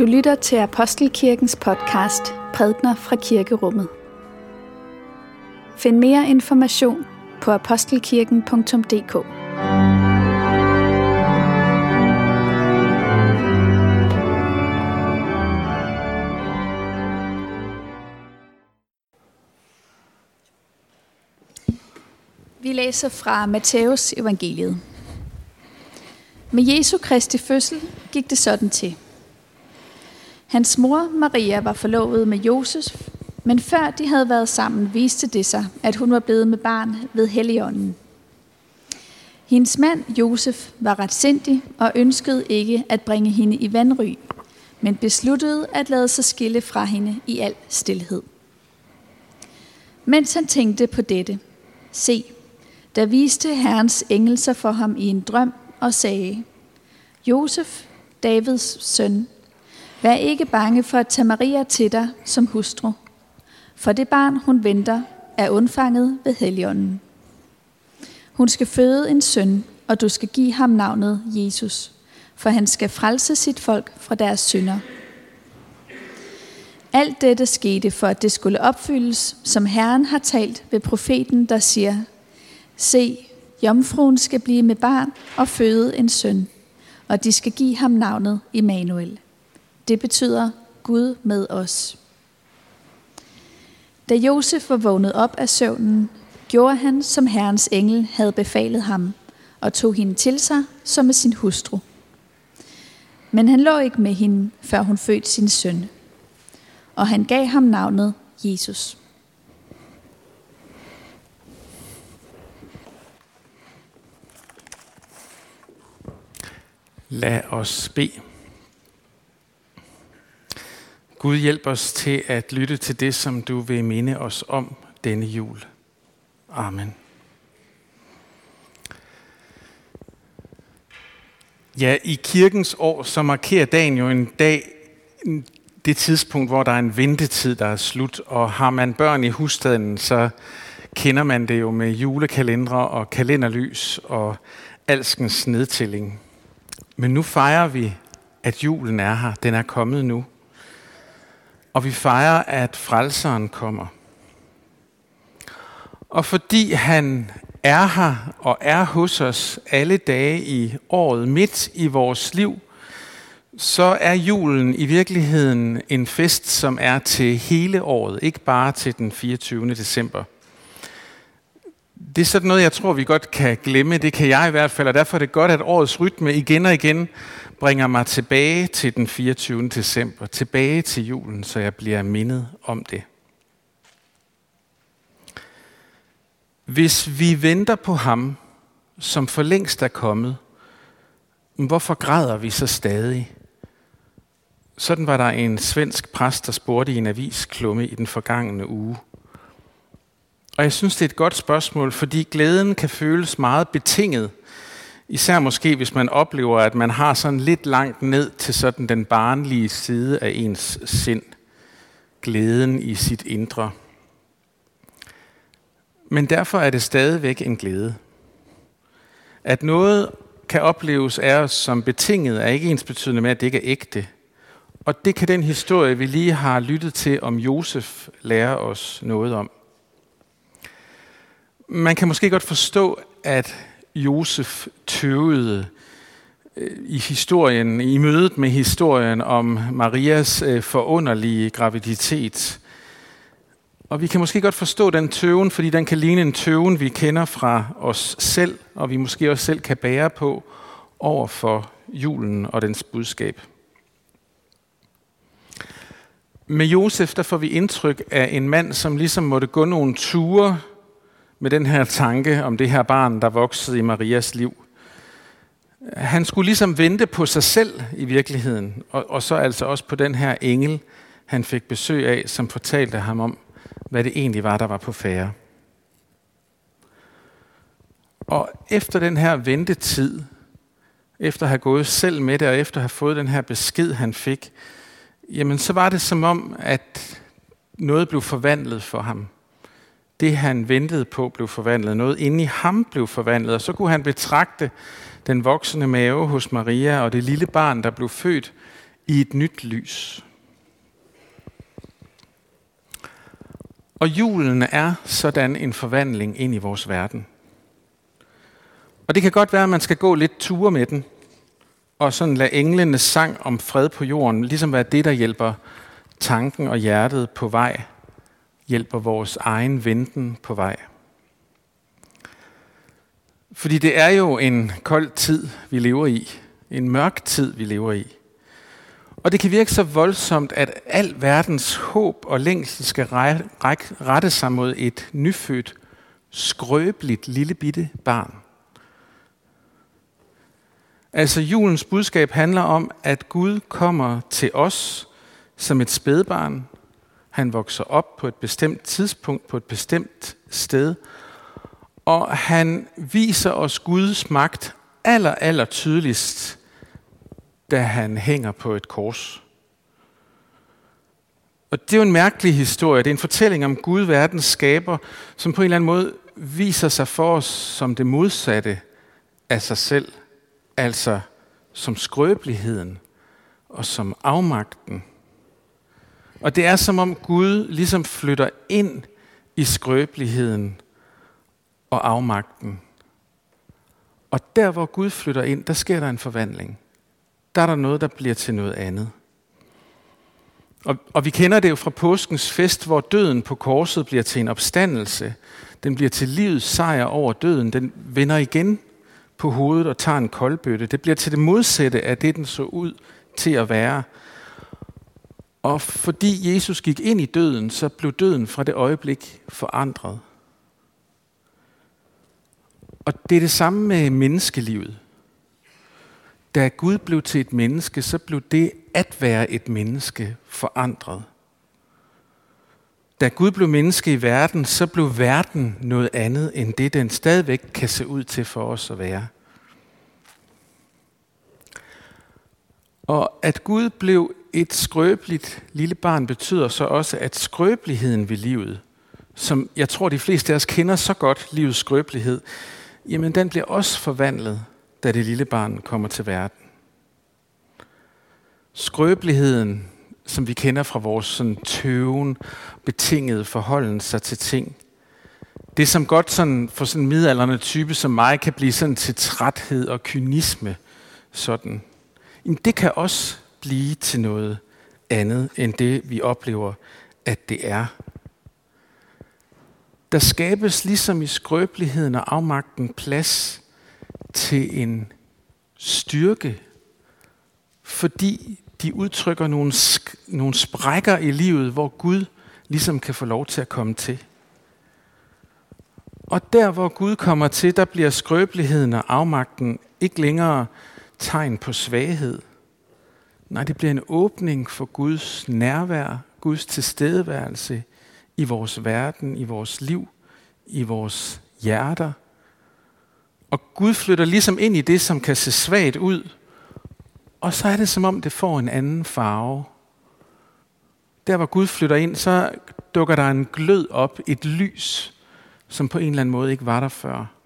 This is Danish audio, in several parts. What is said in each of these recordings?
Du lytter til Apostelkirkens podcast Prædner fra Kirkerummet. Find mere information på apostelkirken.dk. Vi læser fra Matthæus evangeliet. Med Jesu Kristi fødsel gik det sådan til. Hans mor Maria var forlovet med Josef, men før de havde været sammen, viste det sig, at hun var blevet med barn ved Helligånden. Hendes mand Josef var retsindig og ønskede ikke at bringe hende i vandry, men besluttede at lade sig skille fra hende i al stilhed. Mens han tænkte på dette, se, der viste Herrens engel sig for ham i en drøm og sagde, Josef, Davids søn, vær ikke bange for at tage Maria til dig som hustru, for det barn, hun venter, er undfanget ved Helligånden. Hun skal føde en søn, og du skal give ham navnet Jesus, for han skal frelse sit folk fra deres synder. Alt dette skete for, at det skulle opfyldes, som Herren har talt ved profeten, der siger, Se, jomfruen skal blive med barn og føde en søn, og de skal give ham navnet Immanuel. Det betyder Gud med os. Da Josef var vågnet op af søvnen, gjorde han, som Herrens engel havde befalet ham, og tog hende til sig som med sin hustru. Men han lå ikke med hende, før hun fødte sin søn, og han gav ham navnet Jesus. Lad os bede. Gud hjælp os til at lytte til det, som du vil minde os om denne jul. Amen. Ja, i kirkens år, så markerer dagen jo en dag, det tidspunkt, hvor der er en ventetid, der er slut. Og har man børn i husstaden, så kender man det jo med julekalendere og kalenderlys og alskens nedtælling. Men nu fejrer vi, at julen er her. Den er kommet nu. Og vi fejrer, at frelseren kommer. Og fordi han er her og er hos os alle dage i året, midt i vores liv, så er julen i virkeligheden en fest, som er til hele året, ikke bare til den 24. december. Det er sådan noget, jeg tror, vi godt kan glemme. Det kan jeg i hvert fald, og derfor er det godt, at årets rytme igen og igen bringer mig tilbage til den 24. december, tilbage til julen, så jeg bliver mindet om det. Hvis vi venter på ham, som for længst er kommet, hvorfor græder vi så stadig? Sådan var der en svensk præst, der spurgte i en avisklumme i den forgangne uge. Og jeg synes, det er et godt spørgsmål, fordi glæden kan føles meget betinget. Især måske, hvis man oplever, at man har sådan lidt langt ned til sådan den barnlige side af ens sind. Glæden i sit indre. Men derfor er det stadigvæk en glæde. At noget kan opleves af os som betinget, er ikke ens betydende med, at det ikke er ægte. Og det kan den historie, vi lige har lyttet til om Josef, lære os noget om. Man kan måske godt forstå, at Josef tøvede øh, i historien, i mødet med historien om Marias øh, forunderlige graviditet. Og vi kan måske godt forstå den tøven, fordi den kan ligne en tøven, vi kender fra os selv, og vi måske også selv kan bære på over for julen og dens budskab. Med Josef der får vi indtryk af en mand, som ligesom måtte gå nogle ture med den her tanke om det her barn, der voksede i Marias liv. Han skulle ligesom vente på sig selv i virkeligheden, og, og så altså også på den her engel, han fik besøg af, som fortalte ham om, hvad det egentlig var, der var på færre. Og efter den her ventetid, efter at have gået selv med det, og efter at have fået den her besked, han fik, jamen så var det som om, at noget blev forvandlet for ham det han ventede på blev forvandlet. Noget inde i ham blev forvandlet, og så kunne han betragte den voksende mave hos Maria og det lille barn, der blev født i et nyt lys. Og julen er sådan en forvandling ind i vores verden. Og det kan godt være, at man skal gå lidt ture med den, og sådan lade englenes sang om fred på jorden ligesom være det, der hjælper tanken og hjertet på vej, hjælper vores egen venten på vej. Fordi det er jo en kold tid, vi lever i. En mørk tid, vi lever i. Og det kan virke så voldsomt, at al verdens håb og længsel skal rette sig mod et nyfødt, skrøbeligt lille bitte barn. Altså julens budskab handler om, at Gud kommer til os som et spædbarn. Han vokser op på et bestemt tidspunkt, på et bestemt sted, og han viser os Guds magt aller, aller tydeligst, da han hænger på et kors. Og det er jo en mærkelig historie. Det er en fortælling om Gud, verdens skaber, som på en eller anden måde viser sig for os som det modsatte af sig selv. Altså som skrøbeligheden og som afmagten. Og det er som om Gud ligesom flytter ind i skrøbeligheden og afmagten. Og der hvor Gud flytter ind, der sker der en forvandling. Der er der noget, der bliver til noget andet. Og, og vi kender det jo fra påskens fest, hvor døden på korset bliver til en opstandelse. Den bliver til livets sejr over døden. Den vender igen på hovedet og tager en koldbøtte. Det bliver til det modsatte af det, den så ud til at være. Og fordi Jesus gik ind i døden, så blev døden fra det øjeblik forandret. Og det er det samme med menneskelivet. Da Gud blev til et menneske, så blev det at være et menneske forandret. Da Gud blev menneske i verden, så blev verden noget andet end det, den stadigvæk kan se ud til for os at være. Og at Gud blev et skrøbeligt lille barn betyder så også, at skrøbeligheden ved livet, som jeg tror de fleste af os kender så godt, livets skrøbelighed, jamen den bliver også forvandlet, da det lille barn kommer til verden. Skrøbeligheden, som vi kender fra vores sådan tøven, betingede forholden sig til ting. Det som godt sådan, for sådan en midalderne type som mig kan blive sådan til træthed og kynisme, sådan. Jamen det kan også blive til noget andet end det, vi oplever, at det er. Der skabes ligesom i skrøbeligheden og afmagten plads til en styrke, fordi de udtrykker nogle, sk- nogle sprækker i livet, hvor Gud ligesom kan få lov til at komme til. Og der, hvor Gud kommer til, der bliver skrøbeligheden og afmagten ikke længere tegn på svaghed. Nej, det bliver en åbning for Guds nærvær, Guds tilstedeværelse i vores verden, i vores liv, i vores hjerter. Og Gud flytter ligesom ind i det, som kan se svagt ud, og så er det som om, det får en anden farve. Der hvor Gud flytter ind, så dukker der en glød op, et lys, som på en eller anden måde ikke var der før.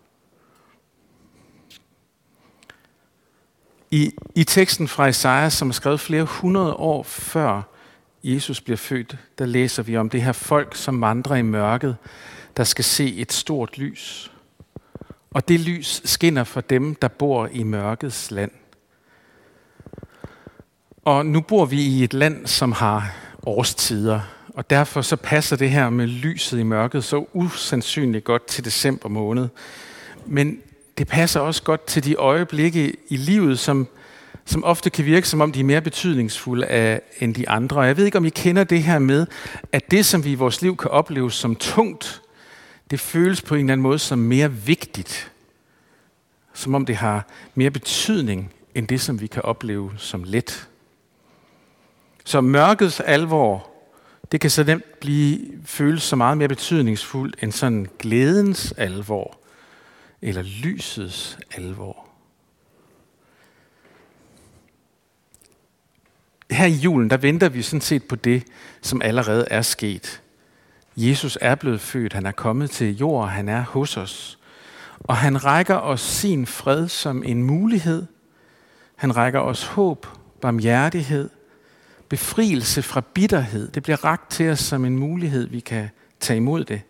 I, I teksten fra Isaiah, som er skrevet flere hundrede år før Jesus bliver født, der læser vi om det her folk, som vandrer i mørket, der skal se et stort lys. Og det lys skinner for dem, der bor i mørkets land. Og nu bor vi i et land, som har årstider, og derfor så passer det her med lyset i mørket så usandsynligt godt til december måned. Men det passer også godt til de øjeblikke i livet, som, som ofte kan virke som om de er mere betydningsfulde af, end de andre. Og jeg ved ikke, om I kender det her med, at det, som vi i vores liv kan opleve som tungt, det føles på en eller anden måde som mere vigtigt. Som om det har mere betydning end det, som vi kan opleve som let. Så mørkets alvor, det kan så nemt blive føles så meget mere betydningsfuldt end sådan glædens alvor eller lysets alvor. Her i julen, der venter vi sådan set på det, som allerede er sket. Jesus er blevet født, han er kommet til jord, han er hos os. Og han rækker os sin fred som en mulighed. Han rækker os håb, barmhjertighed, befrielse fra bitterhed. Det bliver ragt til os som en mulighed, vi kan tage imod det.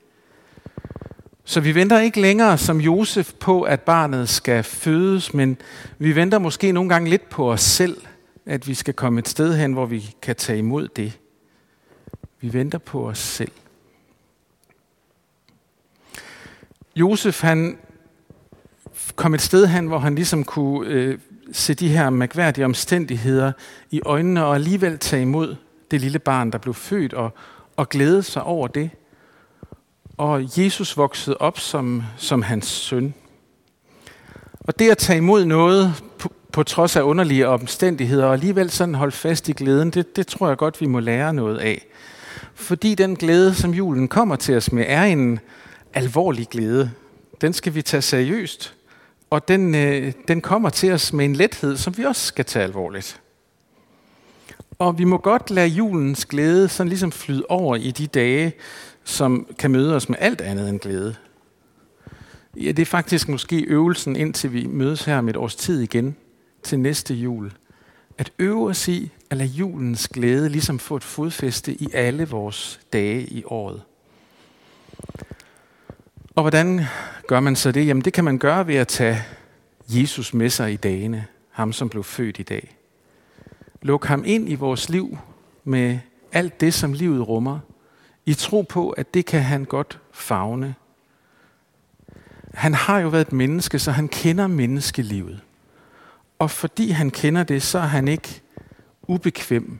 Så vi venter ikke længere som Josef på, at barnet skal fødes, men vi venter måske nogle gange lidt på os selv, at vi skal komme et sted hen, hvor vi kan tage imod det. Vi venter på os selv. Josef han kom et sted hen, hvor han ligesom kunne øh, se de her mærkværdige omstændigheder i øjnene og alligevel tage imod det lille barn, der blev født og, og glæde sig over det. Og Jesus voksede op som, som hans søn. Og det at tage imod noget på, på trods af underlige omstændigheder, og alligevel sådan holde fast i glæden, det, det tror jeg godt, vi må lære noget af. Fordi den glæde, som julen kommer til os med, er en alvorlig glæde. Den skal vi tage seriøst, og den, øh, den kommer til os med en lethed, som vi også skal tage alvorligt. Og vi må godt lade julens glæde sådan ligesom flyde over i de dage, som kan møde os med alt andet end glæde. Ja, det er faktisk måske øvelsen, indtil vi mødes her om et års tid igen til næste jul. At øve os i at lade julens glæde ligesom få et fodfæste i alle vores dage i året. Og hvordan gør man så det? Jamen det kan man gøre ved at tage Jesus med sig i dagene. Ham, som blev født i dag. Luk ham ind i vores liv med alt det, som livet rummer. I tro på, at det kan han godt fagne. Han har jo været et menneske, så han kender menneskelivet. Og fordi han kender det, så er han ikke ubekvem,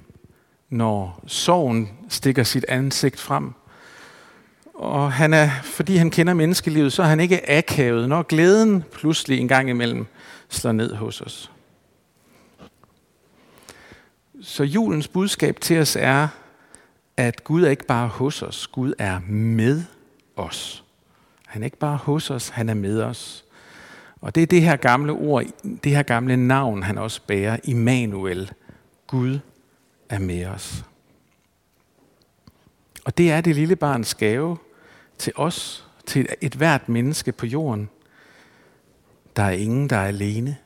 når sorgen stikker sit ansigt frem. Og han er, fordi han kender menneskelivet, så er han ikke akavet, når glæden pludselig en gang imellem slår ned hos os. Så julens budskab til os er, at Gud er ikke bare hos os, Gud er med os. Han er ikke bare hos os, han er med os. Og det er det her gamle ord, det her gamle navn, han også bærer, Immanuel. Gud er med os. Og det er det lille barns gave til os, til et hvert menneske på jorden. Der er ingen, der er alene.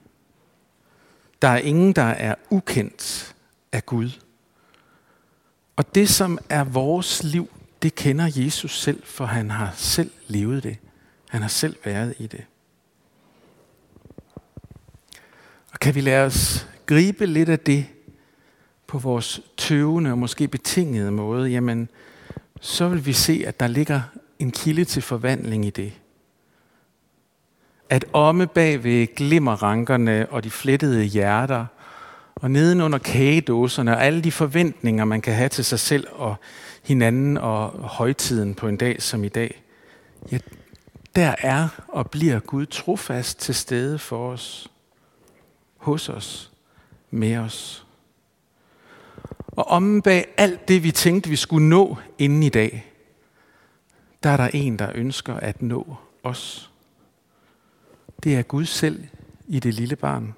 Der er ingen, der er ukendt af Gud. Og det, som er vores liv, det kender Jesus selv, for han har selv levet det. Han har selv været i det. Og kan vi lade os gribe lidt af det på vores tøvende og måske betingede måde, jamen, så vil vi se, at der ligger en kilde til forvandling i det. At omme bag ved glimmerrankerne og de flettede hjerter, og nedenunder kagedåserne og alle de forventninger, man kan have til sig selv og hinanden og højtiden på en dag som i dag, ja, der er og bliver Gud trofast til stede for os, hos os, med os. Og om bag alt det, vi tænkte, vi skulle nå inden i dag, der er der en, der ønsker at nå os. Det er Gud selv i det lille barn.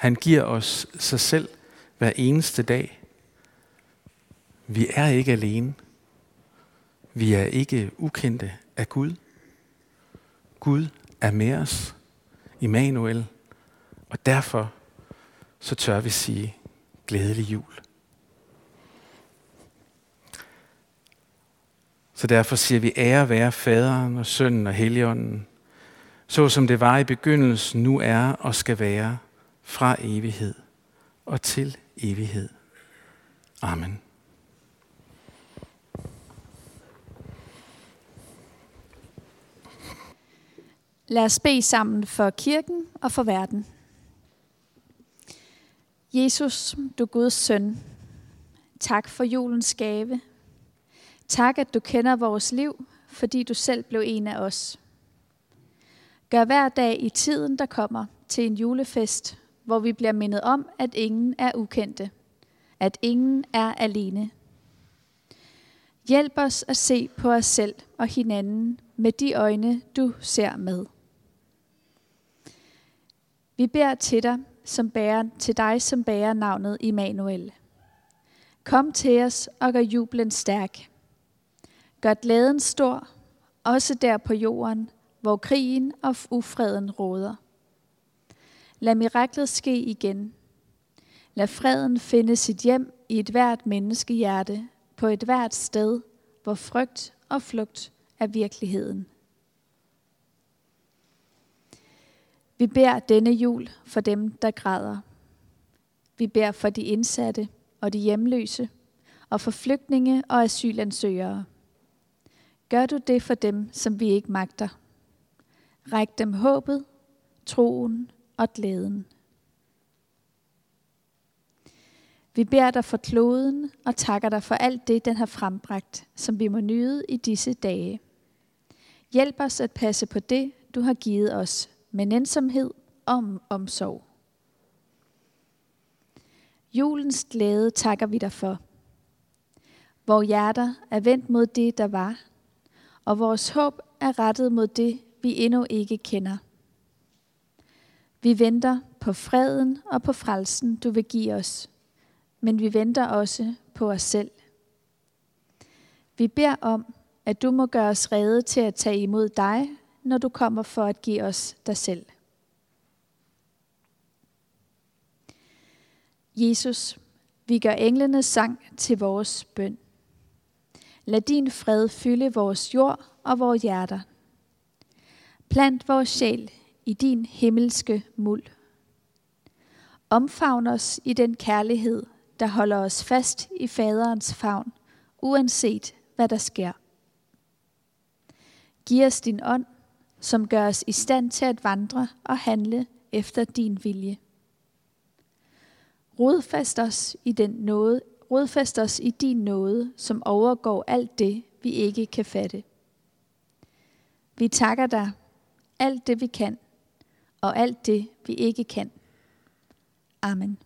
Han giver os sig selv hver eneste dag. Vi er ikke alene. Vi er ikke ukendte af Gud. Gud er med os, Immanuel, og derfor så tør vi sige glædelig jul. Så derfor siger vi ære være faderen og sønnen og helligånden, så som det var i begyndelsen, nu er og skal være, fra evighed og til evighed. Amen. Lad os bede sammen for kirken og for verden. Jesus, du Guds søn, tak for julens gave. Tak, at du kender vores liv, fordi du selv blev en af os. Gør hver dag i tiden, der kommer, til en julefest, hvor vi bliver mindet om, at ingen er ukendte, at ingen er alene. Hjælp os at se på os selv og hinanden med de øjne, du ser med. Vi beder til dig, som bærer, til dig, som bærer navnet Immanuel. Kom til os og gør jublen stærk. Gør glæden stor, også der på jorden, hvor krigen og ufreden råder. Lad miraklet ske igen. Lad freden finde sit hjem i et hvert menneskehjerte, på et hvert sted, hvor frygt og flugt er virkeligheden. Vi beder denne jul for dem, der græder. Vi beder for de indsatte og de hjemløse, og for flygtninge og asylansøgere. Gør du det for dem, som vi ikke magter. Ræk dem håbet, troen og glæden. Vi beder dig for kloden og takker dig for alt det, den har frembragt, som vi må nyde i disse dage. Hjælp os at passe på det, du har givet os, med nænsomhed og omsorg. Julens glæde takker vi dig for. Vores hjerter er vendt mod det, der var, og vores håb er rettet mod det, vi endnu ikke kender. Vi venter på freden og på frelsen, du vil give os, men vi venter også på os selv. Vi beder om, at du må gøre os rede til at tage imod dig, når du kommer for at give os dig selv. Jesus, vi gør englenes sang til vores bøn. Lad din fred fylde vores jord og vores hjerter. Plant vores sjæl i din himmelske muld. Omfavn os i den kærlighed, der holder os fast i faderens favn, uanset hvad der sker. Giv os din ånd, som gør os i stand til at vandre og handle efter din vilje. Rodfast os i den nåde, rodfast os i din nåde, som overgår alt det, vi ikke kan fatte. Vi takker dig alt det, vi kan, og alt det, vi ikke kan. Amen.